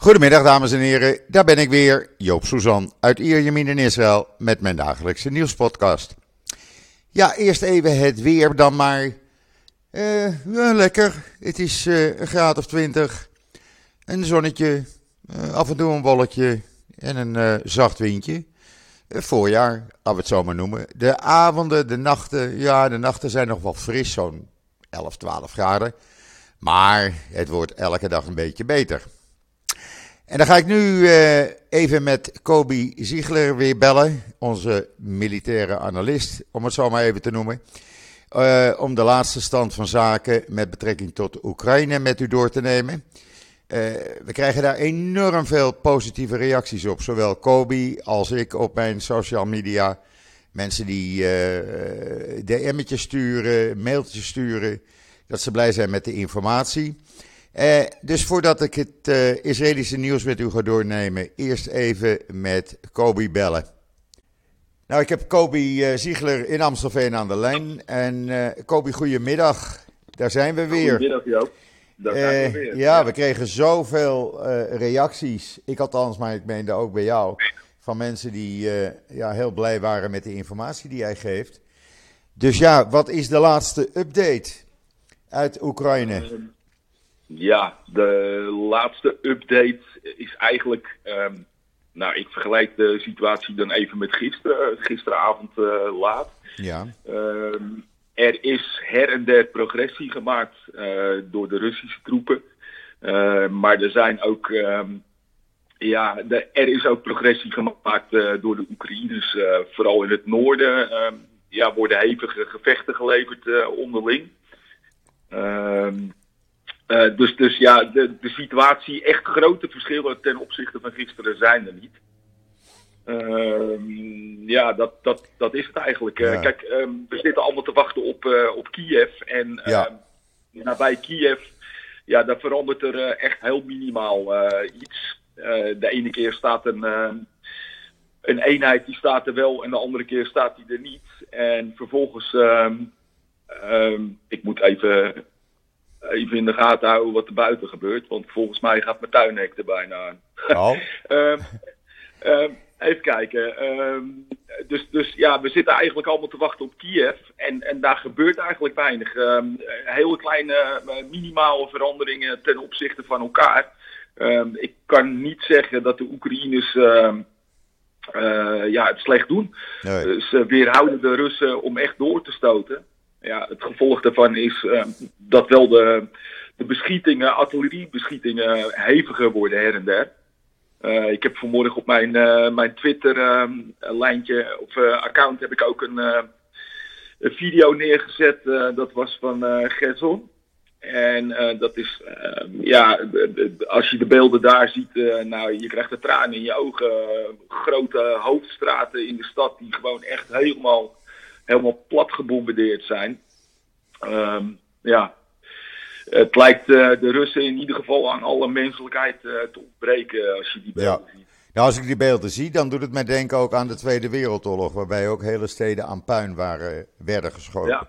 Goedemiddag dames en heren, daar ben ik weer, Joop Suzan uit Ierjemien in Israël met mijn dagelijkse nieuwspodcast. Ja, eerst even het weer dan maar. Ja, lekker, het is uh, een graad of twintig, een zonnetje, uh, af en toe een bolletje en een zacht windje. voorjaar, als we het zo maar noemen. De avonden, de nachten, ja de nachten zijn nog wel fris, zo'n 11, 12 graden. Maar het wordt elke dag een beetje beter. En dan ga ik nu uh, even met Kobi Ziegler weer bellen, onze militaire analist, om het zo maar even te noemen. Uh, om de laatste stand van zaken met betrekking tot Oekraïne met u door te nemen. Uh, we krijgen daar enorm veel positieve reacties op, zowel Kobi als ik op mijn social media. Mensen die DM'tjes sturen, mailtjes sturen, dat ze blij zijn met de informatie. Uh, dus voordat ik het uh, Israëlische nieuws met u ga doornemen, eerst even met Kobi bellen. Nou, ik heb Kobi uh, Ziegler in Amstelveen aan de lijn. En Kobi, goedemiddag. Daar zijn we weer. Goedemiddag, Joop. Daar zijn we weer. Ja, we kregen zoveel reacties. Ik althans, maar ik meende ook bij jou. Van mensen die ja, heel blij waren met de informatie die jij geeft. Dus ja, wat is de laatste update uit Oekraïne? Ehm, ja, de laatste update is eigenlijk. Um, nou, ik vergelijk de situatie dan even met gisteren, gisteravond uh, laat. Ja. Um, er is her en der progressie gemaakt uh, door de Russische troepen. Uh, maar er zijn ook. Um, ja, de, er is ook progressie gemaakt door de Oekraïners. vooral in het noorden ja, worden hevige gevechten geleverd onderling. Uh, dus, dus ja, de, de situatie, echt grote verschillen ten opzichte van gisteren zijn er niet. Uh, ja, dat, dat, dat is het eigenlijk. Ja. Uh, kijk, um, we zitten allemaal te wachten op, uh, op Kiev. En ja. Ehm, nabij Kiev, ja, daar verandert er echt heel minimaal iets. de ene keer staat een, een eenheid die staat er wel en de andere keer staat die er niet. En vervolgens, um, ik moet even even in de gaten houden wat er buiten gebeurt. Want volgens mij gaat mijn tuinhek er bijna aan. Oh. um, um, even kijken. Um, dus, dus ja, we zitten eigenlijk allemaal te wachten op Kiev. En, en daar gebeurt eigenlijk weinig. hele kleine, minimale veranderingen ten opzichte van elkaar. ik kan niet zeggen dat de Oekraïners. Uh, ja, het slecht doen. Nee. Ze weerhouden de Russen om echt door te stoten ja, het gevolg daarvan is uh, dat wel de, de beschietingen, artilleriebeschietingen, heviger worden her en der. Uh, ik heb vanmorgen op mijn, uh, mijn Twitter-lijntje of account heb ik ook een, video neergezet. dat was van Gerson. En dat is, ja, als je de beelden daar ziet, nou, je krijgt de tranen in je ogen. grote hoofdstraten in de stad die gewoon echt helemaal helemaal plat gebombardeerd zijn. Um, ja, het lijkt uh, de Russen in ieder geval aan alle menselijkheid uh, te ontbreken als je die beelden ja. ziet. Nou, als ik die beelden zie, dan doet het mij denken ook aan de Tweede Wereldoorlog, waarbij ook hele steden aan puin waren, werden geschoten. Ja.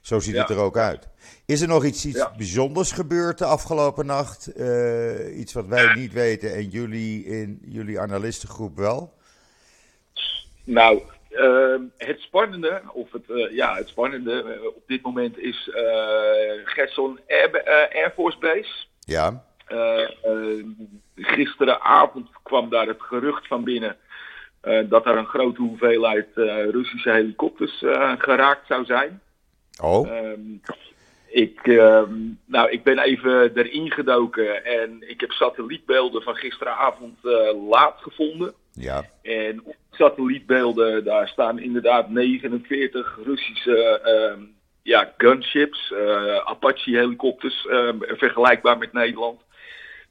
Zo ziet Ja. het er ook uit. Is er nog iets, iets Ja. bijzonders gebeurd de afgelopen nacht? Eh, iets wat wij niet weten en jullie in jullie analistengroep wel? Nou, uh, het spannende, of het, uh, ja, het spannende uh, op dit moment is Gerson Air, Air, Force Base. Ja, gisteravond kwam daar het gerucht van binnen dat er een grote hoeveelheid Russische helikopters geraakt zou zijn. oh, Um, ik, um, nou, ik ben even erin gedoken en ik heb satellietbeelden van gisteravond laat gevonden. Ja, En op satellietbeelden, daar staan inderdaad 49 Russische uh, ja, gunships, uh, Apache-helikopters, vergelijkbaar met Nederland.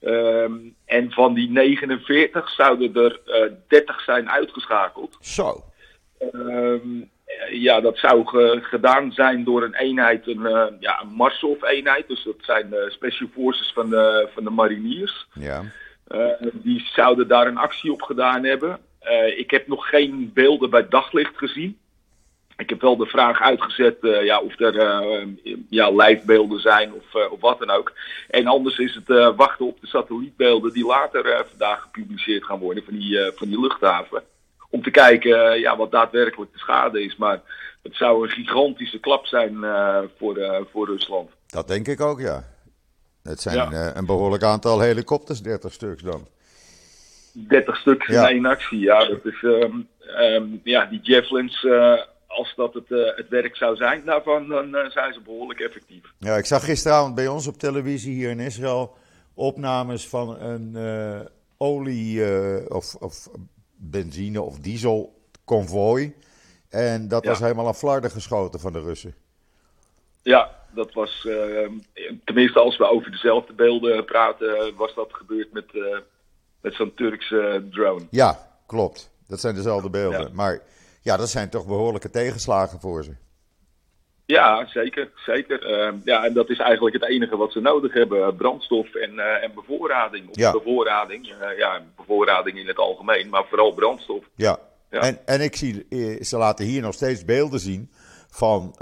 Um, en van die 49 zouden er 30 zijn uitgeschakeld. zo. Um, ja, dat zou ge gedaan zijn door een eenheid, een, uh, ja, een Marsov-eenheid. Dus dat zijn de Special Forces van de, van de mariniers. Ja, die zouden daar een actie op gedaan hebben. Uh, ik heb nog geen beelden bij daglicht gezien. ik heb wel de vraag uitgezet ja, of er ja, lijfbeelden zijn of, of wat dan ook. En anders is het wachten op de satellietbeelden die later vandaag gepubliceerd gaan worden van die, van die luchthaven. Om te kijken ja, wat daadwerkelijk de schade is. Maar het zou een gigantische klap zijn voor, voor Rusland. Dat denk ik ook, ja. Het zijn een behoorlijk aantal helikopters, 30 stuks dan. 30 stuks in actie. Ja, dat is, um, um, ja die javelins, uh, als dat het, uh, het werk zou zijn daarvan, dan zijn ze behoorlijk effectief. Ja, ik zag gisteravond bij ons op televisie hier in Israël opnames van een olie- of, of benzine- of diesel convoy. En dat ja. was helemaal aan flarden geschoten van de Russen. Ja, dat was, tenminste als we over dezelfde beelden praten, was dat gebeurd met met zo'n Turkse drone. Ja, klopt. Dat zijn dezelfde beelden. Maar ja, dat zijn toch behoorlijke tegenslagen voor ze. Ja, zeker. zeker. Uh, ja, en dat is eigenlijk het enige wat ze nodig hebben. Brandstof en, uh, en bevoorrading. Of ja. bevoorrading. Uh, ja, bevoorrading in het algemeen, maar vooral brandstof. Ja, ja. En, en ik zie, ze laten hier nog steeds beelden zien van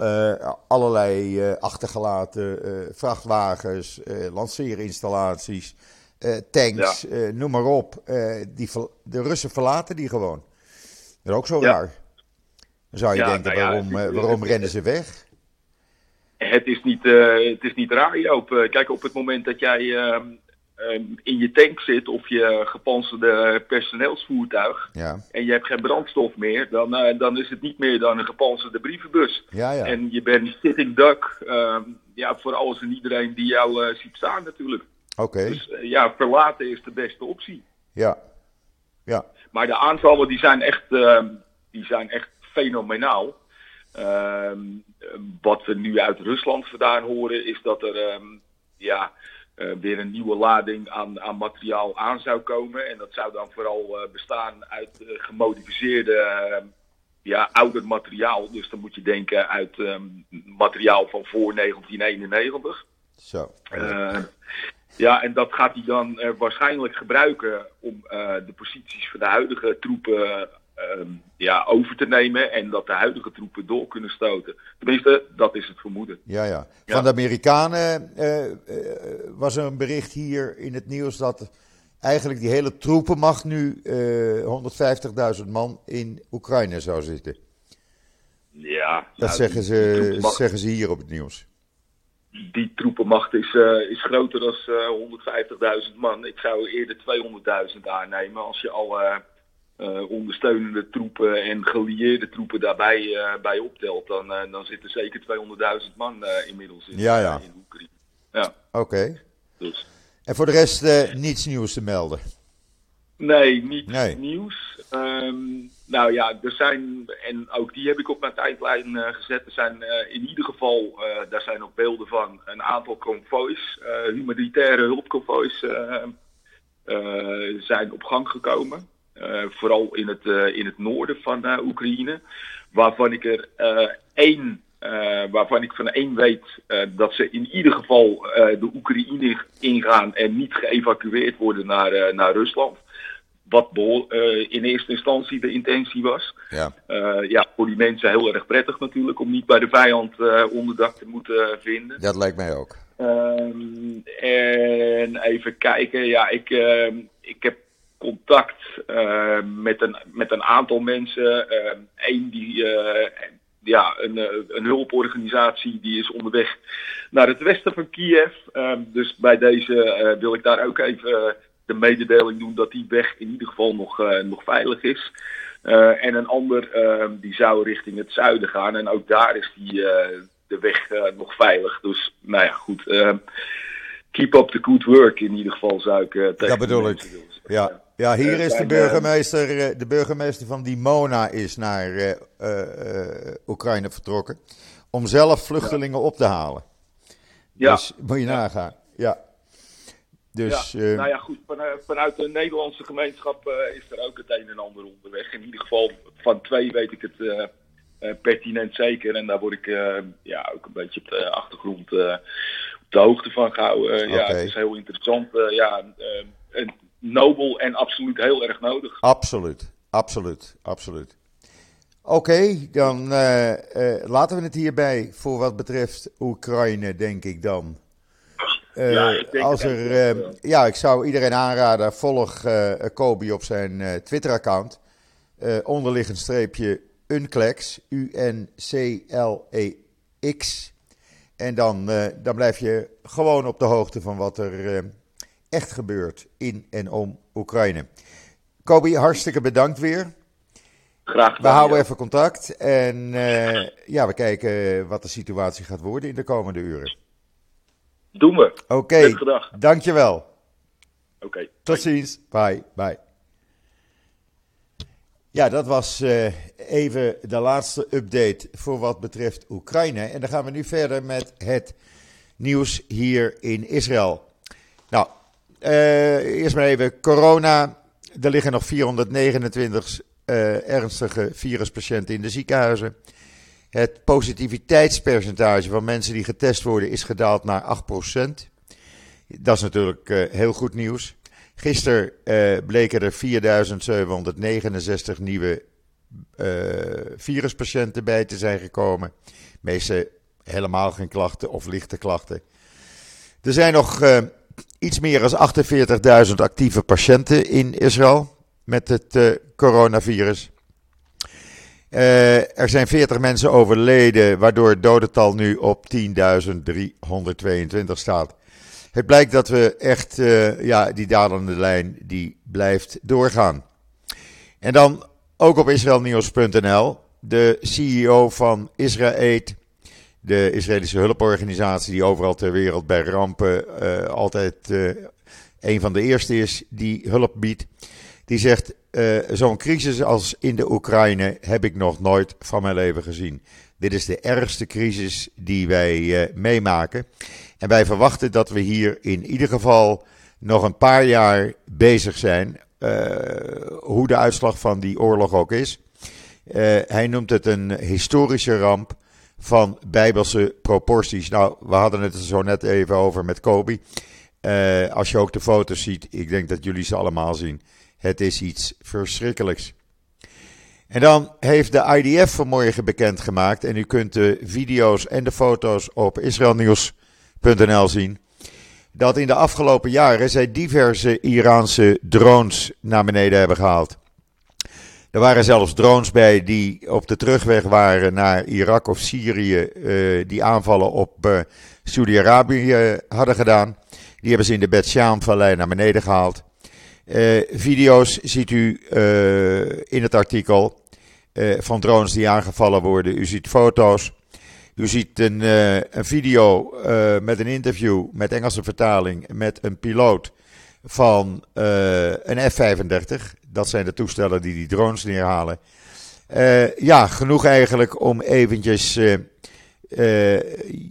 allerlei achtergelaten vrachtwagens, lanceerinstallaties tanks, ja. noem maar op. Die, de Russen verlaten die gewoon. Dat is ook zo ja. raar. Dan zou je ja, denken, nou waarom, het, waarom rennen ze weg? Het is niet, het is niet raar, Joop. kijk, op het moment dat jij ehm, in je tank zit of je gepantserde personeelsvoertuig en je hebt geen brandstof meer, dan, dan is het niet meer dan een gepantserde brievenbus. En je bent sitting duck ehm, ja, voor alles en iedereen die jou ziet staan natuurlijk. Oké. Dus uh, ja, verlaten is de beste optie. Ja. ja. Maar de aantallen die zijn echt, uh, die zijn echt fenomenaal. Uh, wat we nu uit Rusland vandaan horen is dat er ehm, ja, uh, weer een nieuwe lading aan, aan materiaal aan zou komen. En dat zou dan vooral uh, bestaan uit gemodificeerde ehm, ja, ouder materiaal. Dus dan moet je denken uit materiaal van voor 1991. Zo. Ja, en dat gaat hij dan uh, waarschijnlijk gebruiken om uh, de posities van de huidige troepen ja, over te nemen. En dat de huidige troepen door kunnen stoten. Tenminste, dat is het vermoeden. Ja, ja. Van ja. de Amerikanen was er een bericht hier in het nieuws dat eigenlijk die hele troepenmacht nu 150.000 man in Oekraïne zou zitten. Ja. Dat nou, zeggen, ze, zeggen ze hier op het nieuws die troepenmacht is, uh, is groter dan uh, 150.000 man. Ik zou eerder 200.000 aannemen als je al uh, ondersteunende troepen en gelieerde troepen daarbij bij optelt. Dan, dan zitten zeker 200.000 man inmiddels in, ja, ja. in Oekraïne. Ja. Oké. Okay. Dus. En voor de rest niets nieuws te melden? Nee, niet nee. nieuws. Um, nou ja, er zijn, en ook die heb ik op mijn tijdlijn gezet. Er zijn in ieder geval, daar zijn ook beelden van, een aantal convoys, humanitaire hulpconvoys zijn op gang gekomen. Vooral in het, in het noorden van Oekraïne. Waarvan ik er één, waarvan ik van één weet dat ze in ieder geval de Oekraïne ingaan en niet geëvacueerd worden naar, naar Rusland wat in eerste instantie de intentie was. Ja. Ja, voor die mensen heel erg prettig natuurlijk om niet bij de vijand onderdak te moeten vinden. Dat lijkt mij ook. Um, en even kijken, ja, ik, ehm, ik heb contact met, een, met een aantal mensen. Eén die, ja, een, een hulporganisatie die is onderweg naar het westen van Kiev. Um, dus bij deze wil ik daar ook even de mededeling doen dat die weg in ieder geval nog, uh, nog veilig is. Uh, en een ander uh, die zou richting het zuiden gaan. En ook daar is die, de weg nog veilig. Dus nou ja, goed. keep up the good work in ieder geval zou ik tegen Dat bedoel ik. Ja. ja, hier is de burgemeester, de burgemeester van Dimona is naar Oekraïne vertrokken. Om zelf vluchtelingen op te halen. Ja. Dus moet je nagaan. Ja. Dus, ja, uh, nou ja, goed. Vanuit, de Nederlandse gemeenschap uh, is er ook het een en ander onderweg. In ieder geval van twee weet ik het uh, pertinent zeker. En daar word ik ja, ook een beetje op de achtergrond op de hoogte van gehouden. Okay. Ja, het is heel interessant. ja, nobel en absoluut heel erg nodig. Absoluut, absoluut, absoluut. Oké, dan laten we het hierbij voor wat betreft Oekraïne, denk ik dan. ja, ik denk als er, ja, ik zou iedereen aanraden, volg Kobi op zijn Twitter-account. onderliggend streepje Unclex, U-N-C-L-E-X. En dan, dan blijf je gewoon op de hoogte van wat er echt gebeurt in en om Oekraïne. Kobi, hartstikke bedankt weer. Graag gedaan. We houden even contact en uh, ja, we kijken wat de situatie gaat worden in de komende uren. Doen we. Oké, okay. dankjewel. Oké. Okay. Tot ziens. Bye, bye. Ja, dat was uh, even de laatste update voor wat betreft Oekraïne. En dan gaan we nu verder met het nieuws hier in Israël. Nou, eerst maar even corona. Er liggen nog 429 uh, ernstige viruspatiënten in de ziekenhuizen. Het positiviteitspercentage van mensen die getest worden is gedaald naar 8%. Dat is natuurlijk uh, heel goed nieuws. Gisteren bleken er 4769 nieuwe viruspatiënten bij te zijn gekomen. Meeste helemaal geen klachten of lichte klachten. Er zijn nog iets meer dan 48.000 actieve patiënten in Israël met het uh, coronavirus. Uh, er zijn 40 mensen overleden, waardoor het dodental nu op 10.322 staat. Het blijkt dat we echt, uh, ja, die dalende lijn, die blijft doorgaan. En dan ook op israelnieuws.nl, de CEO van Israël de Israëlische hulporganisatie die overal ter wereld bij rampen uh, altijd uh, een van de eerste is die hulp biedt. Die zegt, uh, zo'n crisis als in de Oekraïne heb ik nog nooit van mijn leven gezien. Dit is de ergste crisis die wij meemaken. En wij verwachten dat we hier in ieder geval nog een paar jaar bezig zijn. hoe de uitslag van die oorlog ook is. hij noemt het een historische ramp van bijbelse proporties. Nou, we hadden het er zo net even over met Kobi. Uh, als je ook de foto's ziet, ik denk dat jullie ze allemaal zien. Het is iets verschrikkelijks. En dan heeft de IDF vanmorgen bekendgemaakt, en u kunt de video's en de foto's op israelnieuws.nl zien, dat in de afgelopen jaren zij diverse Iraanse drones naar beneden hebben gehaald. Er waren zelfs drones bij die op de terugweg waren naar Irak of Syrië, uh, die aanvallen op uh, Saudi-Arabië hadden gedaan. Die hebben ze in de Bet Shaan-vallei naar beneden gehaald. Video's ziet u in het artikel van drones die aangevallen worden. U ziet foto's. U ziet een, een video met een interview met Engelse vertaling met een piloot van een F-35 dat zijn de toestellen die die drones neerhalen. Uh, ja, genoeg eigenlijk om eventjes uh, uh,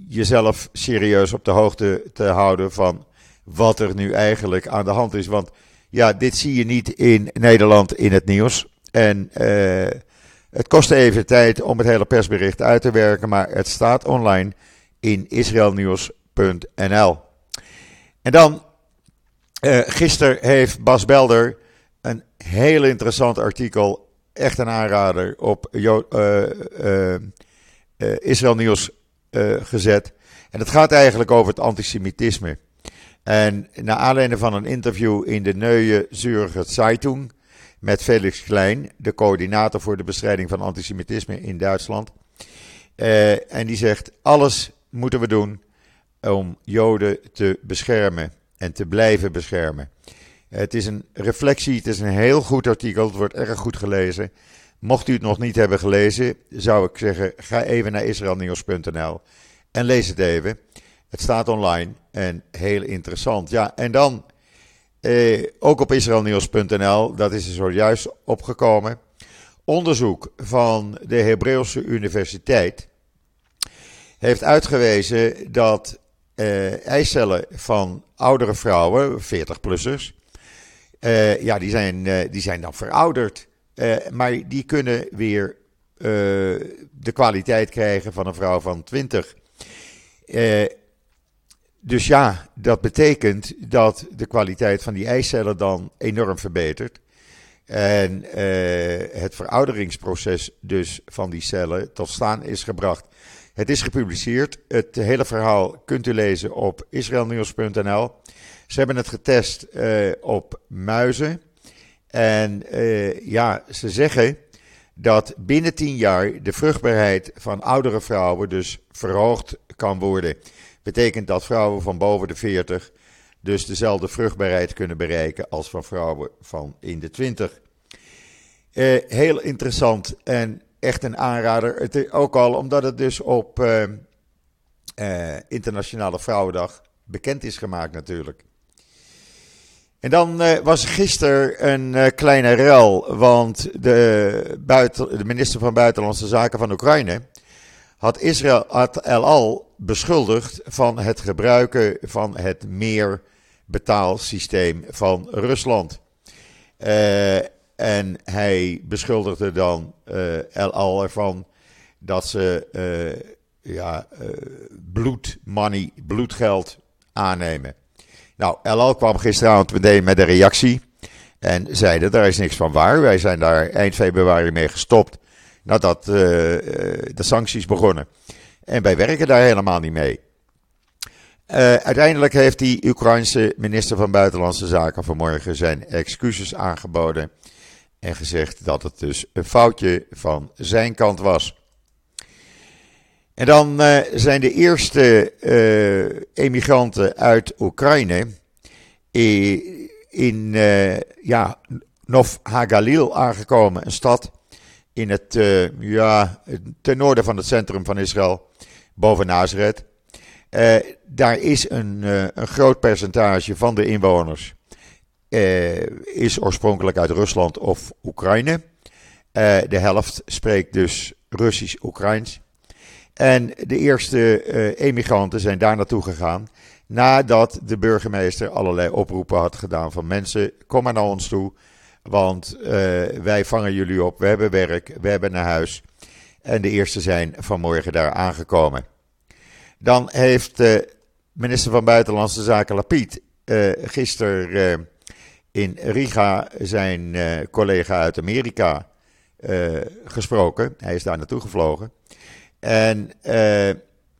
jezelf serieus op de hoogte te houden van wat er nu eigenlijk aan de hand is. Want ja, dit zie je niet in Nederland in het nieuws. En het kost even tijd om het hele persbericht uit te werken, maar het staat online in israelnieuws.nl. En dan, gisteren heeft Bas Belder heel interessant artikel. Echt een aanrader op uh, Israël Nieuws gezet. En het gaat eigenlijk over het antisemitisme. En naar aanleiding van een interview in de Neue Zürcher Zeitung met Felix Klein, de coördinator voor de bestrijding van antisemitisme in Duitsland. en die zegt: alles moeten we doen om Joden te beschermen en te blijven beschermen. Het is een reflectie, het is een heel goed artikel, het wordt erg goed gelezen. Mocht u het nog niet hebben gelezen, zou ik zeggen, ga even naar israelnieuws.nl en lees het even. Het staat online en heel interessant. Ja, en dan eh, ook op israelnieuws.nl, dat is er zojuist opgekomen. Onderzoek van de Hebreeuwse Universiteit heeft uitgewezen dat eh, eicellen van oudere vrouwen, 40-plussers, uh, ja, die zijn, uh, die zijn dan verouderd. Uh, maar die kunnen weer de kwaliteit krijgen van een vrouw van 20. dus ja, dat betekent dat de kwaliteit van die eicellen dan enorm verbetert. En het verouderingsproces dus van die cellen tot staan is gebracht. Het is gepubliceerd. Het hele verhaal kunt u lezen op israelnieuws.nl. Ze hebben het getest op muizen. En ja, ze zeggen dat binnen 10 jaar de vruchtbaarheid van oudere vrouwen dus verhoogd kan worden. Betekent dat vrouwen van boven de 40 dus dezelfde vruchtbaarheid kunnen bereiken als van vrouwen van in de 20. Eh, heel interessant en echt een aanrader. Het, ook al omdat het dus op Internationale Vrouwendag bekend is gemaakt natuurlijk. En dan uh, was gisteren een uh, kleine rel, want de, buiten, de minister van Buitenlandse Zaken van Oekraïne had Israël El Al beschuldigd van het gebruiken van het meerbetaalsysteem van Rusland. Uh, en hij beschuldigde dan El Al ervan dat ze ja, bloed, money, bloedgeld aannemen. Nou, El kwam gisteravond meteen met een reactie. En zeiden, daar is niks van waar. Wij zijn daar eind februari mee gestopt. Nadat uh, de sancties begonnen. En wij werken daar helemaal niet mee. Uh, uiteindelijk heeft die Oekraïnse minister van Buitenlandse Zaken vanmorgen zijn excuses aangeboden. En gezegd dat het dus een foutje van zijn kant was. En dan uh, zijn de eerste uh, emigranten uit Oekraïne in uh, ja, Nov Hagalil aangekomen, een stad in het, ja, ten noorden van het centrum van Israël, boven Nazareth. daar is een, een groot percentage van de inwoners is oorspronkelijk uit Rusland of Oekraïne. de helft spreekt dus Russisch-Oekraïns. En de eerste uh, emigranten zijn daar naartoe gegaan. Nadat de burgemeester allerlei oproepen had gedaan van mensen, kom maar naar ons toe. Want uh, wij vangen jullie op, we hebben werk, we hebben een huis. En de eerste zijn vanmorgen daar aangekomen. Dan heeft uh, minister van Buitenlandse Zaken Lapid uh, gisteren in Riga zijn collega uit Amerika gesproken. Hij is daar naartoe gevlogen. En uh,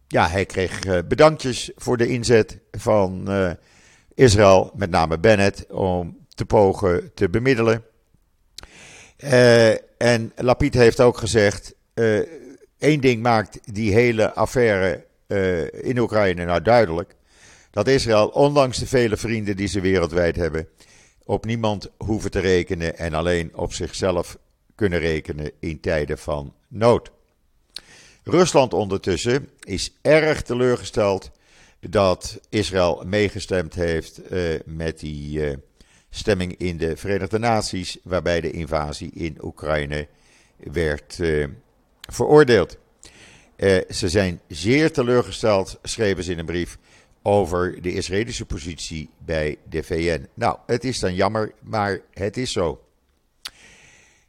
ja, hij kreeg uh, bedankjes voor de inzet van uh, Israël, met name Bennett, om te pogen te bemiddelen. en Lapid heeft ook gezegd: één ding maakt die hele affaire in Oekraïne nou duidelijk. Dat Israël, ondanks de vele vrienden die ze wereldwijd hebben, op niemand hoeven te rekenen en alleen op zichzelf kunnen rekenen in tijden van nood. Rusland ondertussen is erg teleurgesteld dat Israël meegestemd heeft uh, met die uh, stemming in de Verenigde Naties, waarbij de invasie in Oekraïne werd uh, veroordeeld. ze zijn zeer teleurgesteld, schreven ze in een brief, over de Israëlische positie bij de VN. Nou, het is dan jammer, maar het is zo.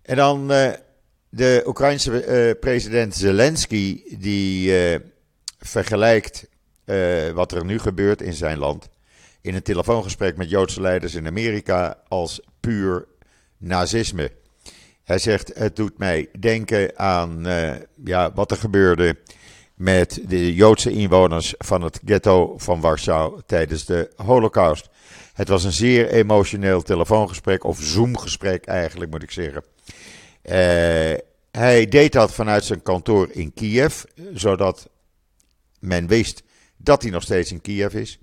En dan de Oekraïnse uh, president Zelensky, die uh, vergelijkt uh, wat er nu gebeurt in zijn land, in een telefoongesprek met Joodse leiders in Amerika, als puur nazisme. Hij zegt: Het doet mij denken aan ja, wat er gebeurde met de Joodse inwoners van het ghetto van Warschau tijdens de Holocaust. Het was een zeer emotioneel telefoongesprek, of Zoomgesprek eigenlijk moet ik zeggen. Uh, hij deed dat vanuit zijn kantoor in Kiev, zodat men wist dat hij nog steeds in Kiev is.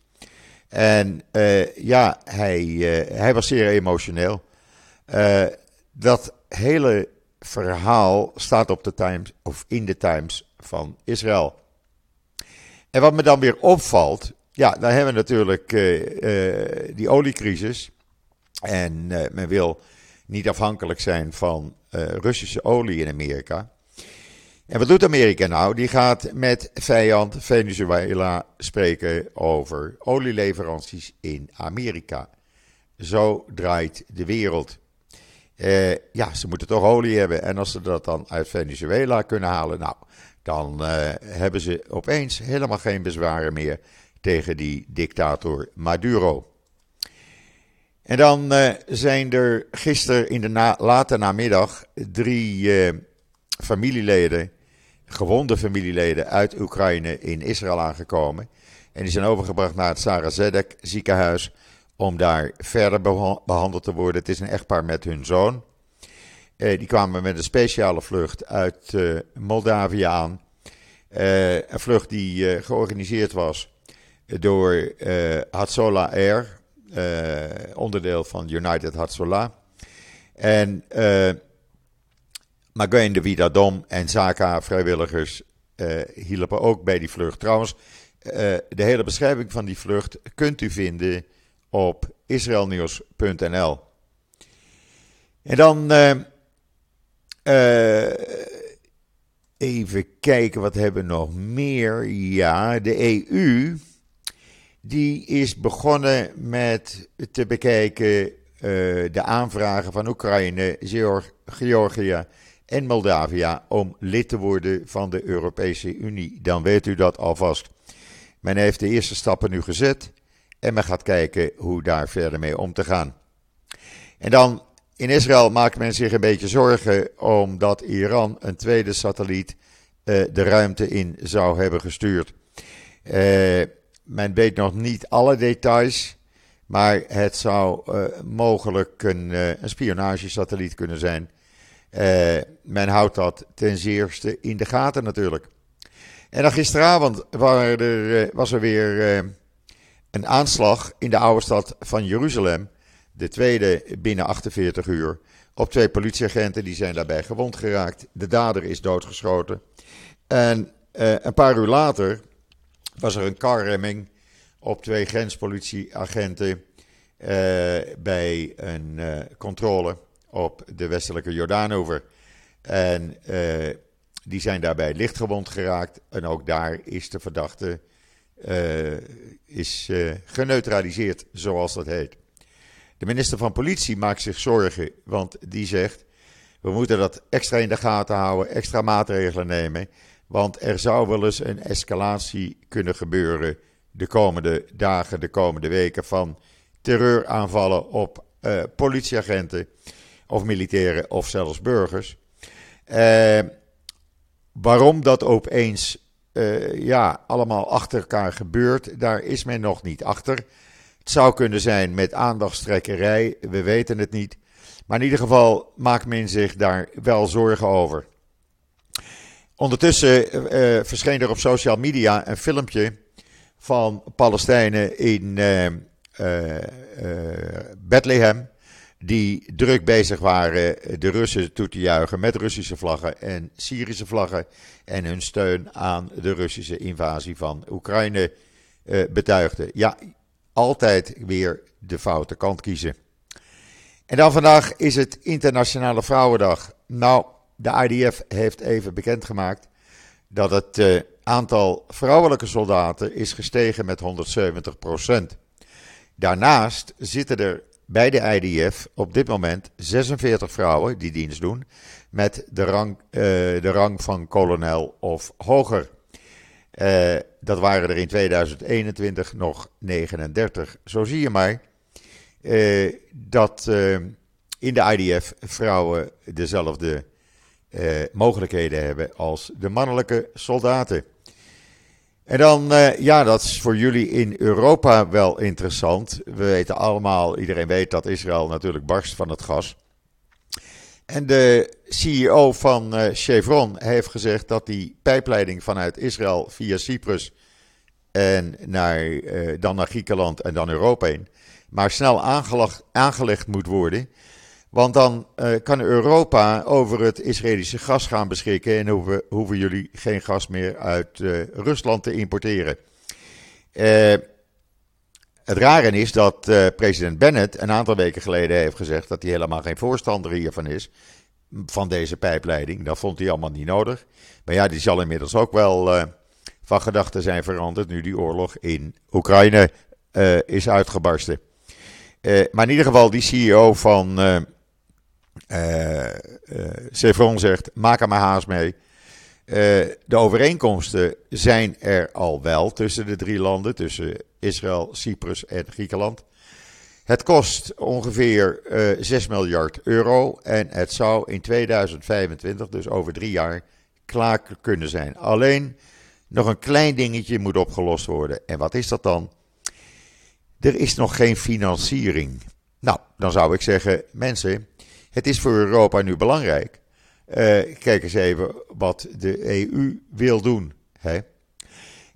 En uh, ja, hij, uh, hij was zeer emotioneel. Dat hele verhaal staat op de Times, of in de Times van Israël. En wat me dan weer opvalt, ja, dan hebben we natuurlijk die oliecrisis. En men wil niet afhankelijk zijn van uh, Russische olie in Amerika. En wat doet Amerika nou? Die gaat met vijand Venezuela spreken over olieleveranties in Amerika. Zo draait de wereld. Uh, ja, ze moeten toch olie hebben. En als ze dat dan uit Venezuela kunnen halen, nou, dan uh, hebben ze opeens helemaal geen bezwaren meer tegen die dictator Maduro. En dan uh, zijn er gisteren in de na late namiddag drie uh, familieleden, gewonde familieleden uit Oekraïne in Israël aangekomen. En die zijn overgebracht naar het Sarah Zedek ziekenhuis om daar verder behandeld te worden. Het is een echtpaar met hun zoon. Uh, die kwamen met een speciale vlucht uit Moldavië aan. een vlucht die georganiseerd was door Hatsola Air, onderdeel van United Hatzola. En uh, Maguin de Vidadom en Zaka vrijwilligers uh, hielpen ook bij die vlucht. Trouwens, de hele beschrijving van die vlucht kunt u vinden op israelnieuws.nl. En dan even kijken, wat hebben we nog meer? Ja, de EU die is begonnen met te bekijken uh, de aanvragen van Oekraïne, Georgië en Moldavia om lid te worden van de Europese Unie. Dan weet u dat alvast. Men heeft de eerste stappen nu gezet en men gaat kijken hoe daar verder mee om te gaan. En dan in Israël maakt men zich een beetje zorgen omdat Iran een tweede satelliet uh, de ruimte in zou hebben gestuurd. Uh, men weet nog niet alle details, maar het zou uh, mogelijk een, uh, een spionagesatelliet kunnen zijn. Uh, men houdt dat ten zeerste in de gaten natuurlijk. En dan gisteravond er, was er weer een aanslag in de oude stad van Jeruzalem. De tweede binnen 48 uur. Op twee politieagenten die zijn daarbij gewond geraakt. De dader is doodgeschoten. En een paar uur later was er een karremming op twee grenspolitieagenten uh, bij een uh, controle op de westelijke Jordaanover. En uh, die zijn daarbij lichtgewond geraakt. En ook daar is de verdachte is, geneutraliseerd, zoals dat heet. De minister van Politie maakt zich zorgen, want die zegt: we moeten dat extra in de gaten houden, extra maatregelen nemen. Want er zou wel eens een escalatie kunnen gebeuren de komende dagen, de komende weken van terreuraanvallen op uh, politieagenten of militairen of zelfs burgers. Uh, waarom dat opeens uh, ja, allemaal achter elkaar gebeurt, daar is men nog niet achter. Het zou kunnen zijn met aandachtstrekkerij, we weten het niet. Maar in ieder geval maakt men zich daar wel zorgen over. Ondertussen uh, verscheen er op social media een filmpje van Palestijnen in uh, Bethlehem. Die druk bezig waren de Russen toe te juichen met Russische vlaggen en Syrische vlaggen. En hun steun aan de Russische invasie van Oekraïne betuigden. Ja, altijd weer de foute kant kiezen. En dan vandaag is het Internationale Vrouwendag. Nou, de IDF heeft even bekendgemaakt dat het uh, aantal vrouwelijke soldaten is gestegen met 170% Daarnaast zitten er bij de IDF op dit moment 46 vrouwen die dienst doen met de rang, uh, de rang van kolonel of hoger. Uh, dat waren er in 2021 nog 39. Zo zie je maar dat in de IDF vrouwen dezelfde eh, mogelijkheden hebben als de mannelijke soldaten. En dan, uh, ja, dat is voor jullie in Europa wel interessant. We weten allemaal, iedereen weet dat Israël natuurlijk barst van het gas. En de CEO van uh, Chevron heeft gezegd dat die pijpleiding vanuit Israël via Cyprus en naar, uh, dan naar Griekenland en dan Europa in, maar snel aangelegd moet worden. Want dan uh, kan Europa over het Israëlische gas gaan beschikken en hoeven, hoeven jullie geen gas meer uit uh, Rusland te importeren. Uh, het rare is dat president Bennett een aantal weken geleden heeft gezegd dat hij helemaal geen voorstander hiervan is, van deze pijpleiding. Dat vond hij allemaal niet nodig. Maar ja, die zal inmiddels ook wel van gedachten zijn veranderd nu die oorlog in Oekraïne is uitgebarsten. maar in ieder geval, die CEO van Chevron zegt, maak er maar haast mee. Uh, de overeenkomsten zijn er al wel tussen de drie landen, tussen Israël, Cyprus en Griekenland. Het kost ongeveer uh, 6 miljard euro en het zou in 2025, dus over drie jaar, klaar kunnen zijn. Alleen nog een klein dingetje moet opgelost worden. En wat is dat dan? Er is nog geen financiering. Nou, dan zou ik zeggen, mensen, het is voor Europa nu belangrijk. Uh, kijk eens even wat de EU wil doen. Hè?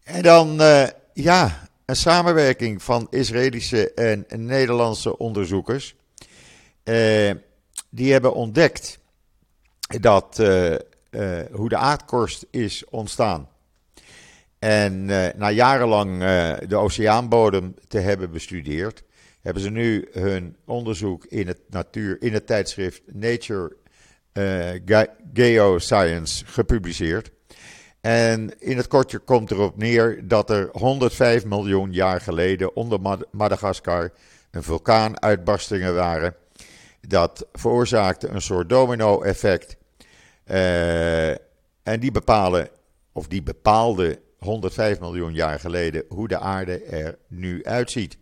En dan, uh, ja, een samenwerking van Israëlische en Nederlandse onderzoekers. Uh, die hebben ontdekt dat hoe de aardkorst is ontstaan. En na jarenlang de oceaanbodem te hebben bestudeerd, hebben ze nu hun onderzoek in het, natuur, in het tijdschrift Nature uh, Geoscience gepubliceerd. En in het kortje komt erop neer dat er 105 miljoen jaar geleden onder Madagaskar een vulkaanuitbarstingen waren. Dat veroorzaakte een soort domino-effect. Uh, en die bepalen, of die bepaalde 105 miljoen jaar geleden hoe de aarde er nu uitziet.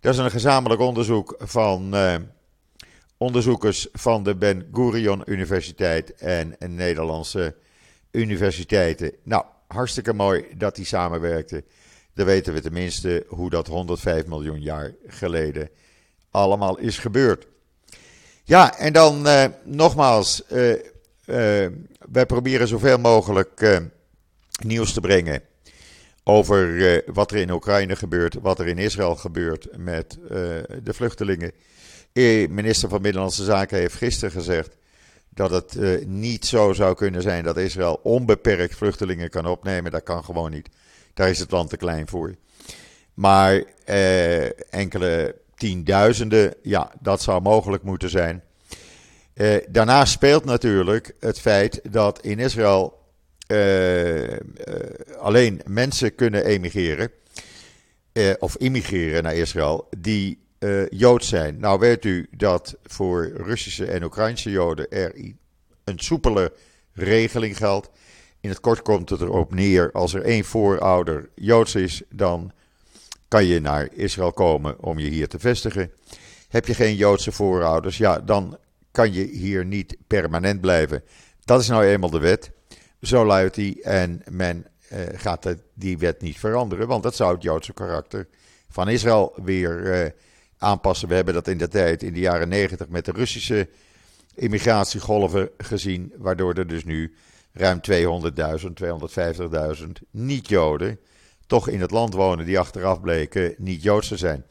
Dat is een gezamenlijk onderzoek van uh, onderzoekers van de Ben Gurion Universiteit en Nederlandse universiteiten. Nou, hartstikke mooi dat die samenwerkten. Dan weten we tenminste hoe dat 105 miljoen jaar geleden allemaal is gebeurd. Ja, en dan uh, nogmaals, uh, wij proberen zoveel mogelijk nieuws te brengen over uh, wat er in Oekraïne gebeurt, wat er in Israël gebeurt met uh, de vluchtelingen. De minister van Binnenlandse Zaken heeft gisteren gezegd dat het niet zo zou kunnen zijn dat Israël onbeperkt vluchtelingen kan opnemen. Dat kan gewoon niet. Daar is het land te klein voor. Maar enkele tienduizenden, ja, dat zou mogelijk moeten zijn. daarnaast speelt natuurlijk het feit dat in Israël alleen mensen kunnen emigreren. Uh, of immigreren naar Israël. die Joods zijn. Nou weet u dat voor Russische en Oekraïnse Joden er een soepele regeling geldt. In het kort komt het erop neer: als er één voorouder Joods is, dan kan je naar Israël komen om je hier te vestigen. Heb je geen Joodse voorouders, ja, dan kan je hier niet permanent blijven. Dat is nou eenmaal de wet. Zo luidt die. En men uh, gaat die wet niet veranderen, want dat zou het Joodse karakter van Israël weer uh, aanpassen. We hebben dat in de tijd, in de jaren negentig, met de Russische immigratiegolven gezien, waardoor er dus nu ruim 200.000, 250.000 niet-Joden toch in het land wonen die achteraf bleken niet Joods te zijn.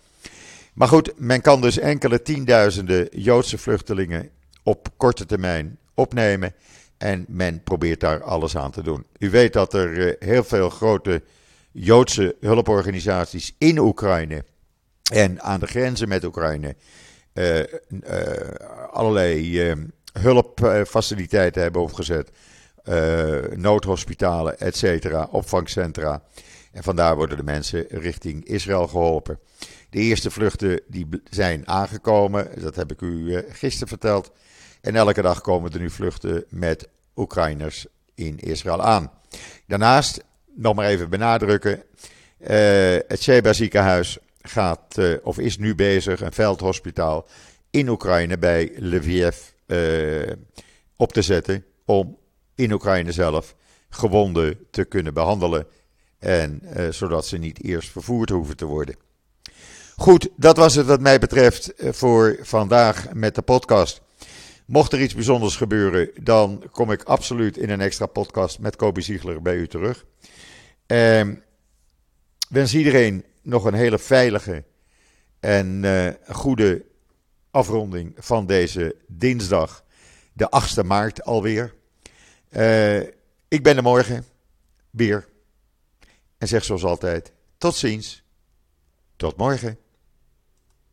Maar goed, men kan dus enkele tienduizenden Joodse vluchtelingen op korte termijn opnemen. En men probeert daar alles aan te doen. U weet dat er eh, heel veel grote Joodse hulporganisaties in Oekraïne en aan de grenzen met Oekraïne uh, uh, allerlei uh, hulpfaciliteiten hebben opgezet. noodhospitalen, et cetera, opvangcentra. En vandaar worden de mensen richting Israël geholpen. De eerste vluchten die zijn aangekomen, dat heb ik u gisteren verteld. En elke dag komen er nu vluchten met Oekraïners in Israël aan. Daarnaast, nog maar even benadrukken, uh, het Sheba ziekenhuis gaat, uh, of is nu bezig, een veldhospitaal in Oekraïne bij Lviv uh, op te zetten. Om in Oekraïne zelf gewonden te kunnen behandelen. En zodat ze niet eerst vervoerd hoeven te worden. Goed, dat was het wat mij betreft voor vandaag met de podcast. Mocht er iets bijzonders gebeuren, dan kom ik absoluut in een extra podcast met Kobe Ziegler bij u terug. Uh, wens iedereen nog een hele veilige en uh, goede afronding van deze dinsdag, de 8e maart alweer. Uh, ik ben er morgen weer. En zeg zoals altijd: tot ziens. Tot morgen.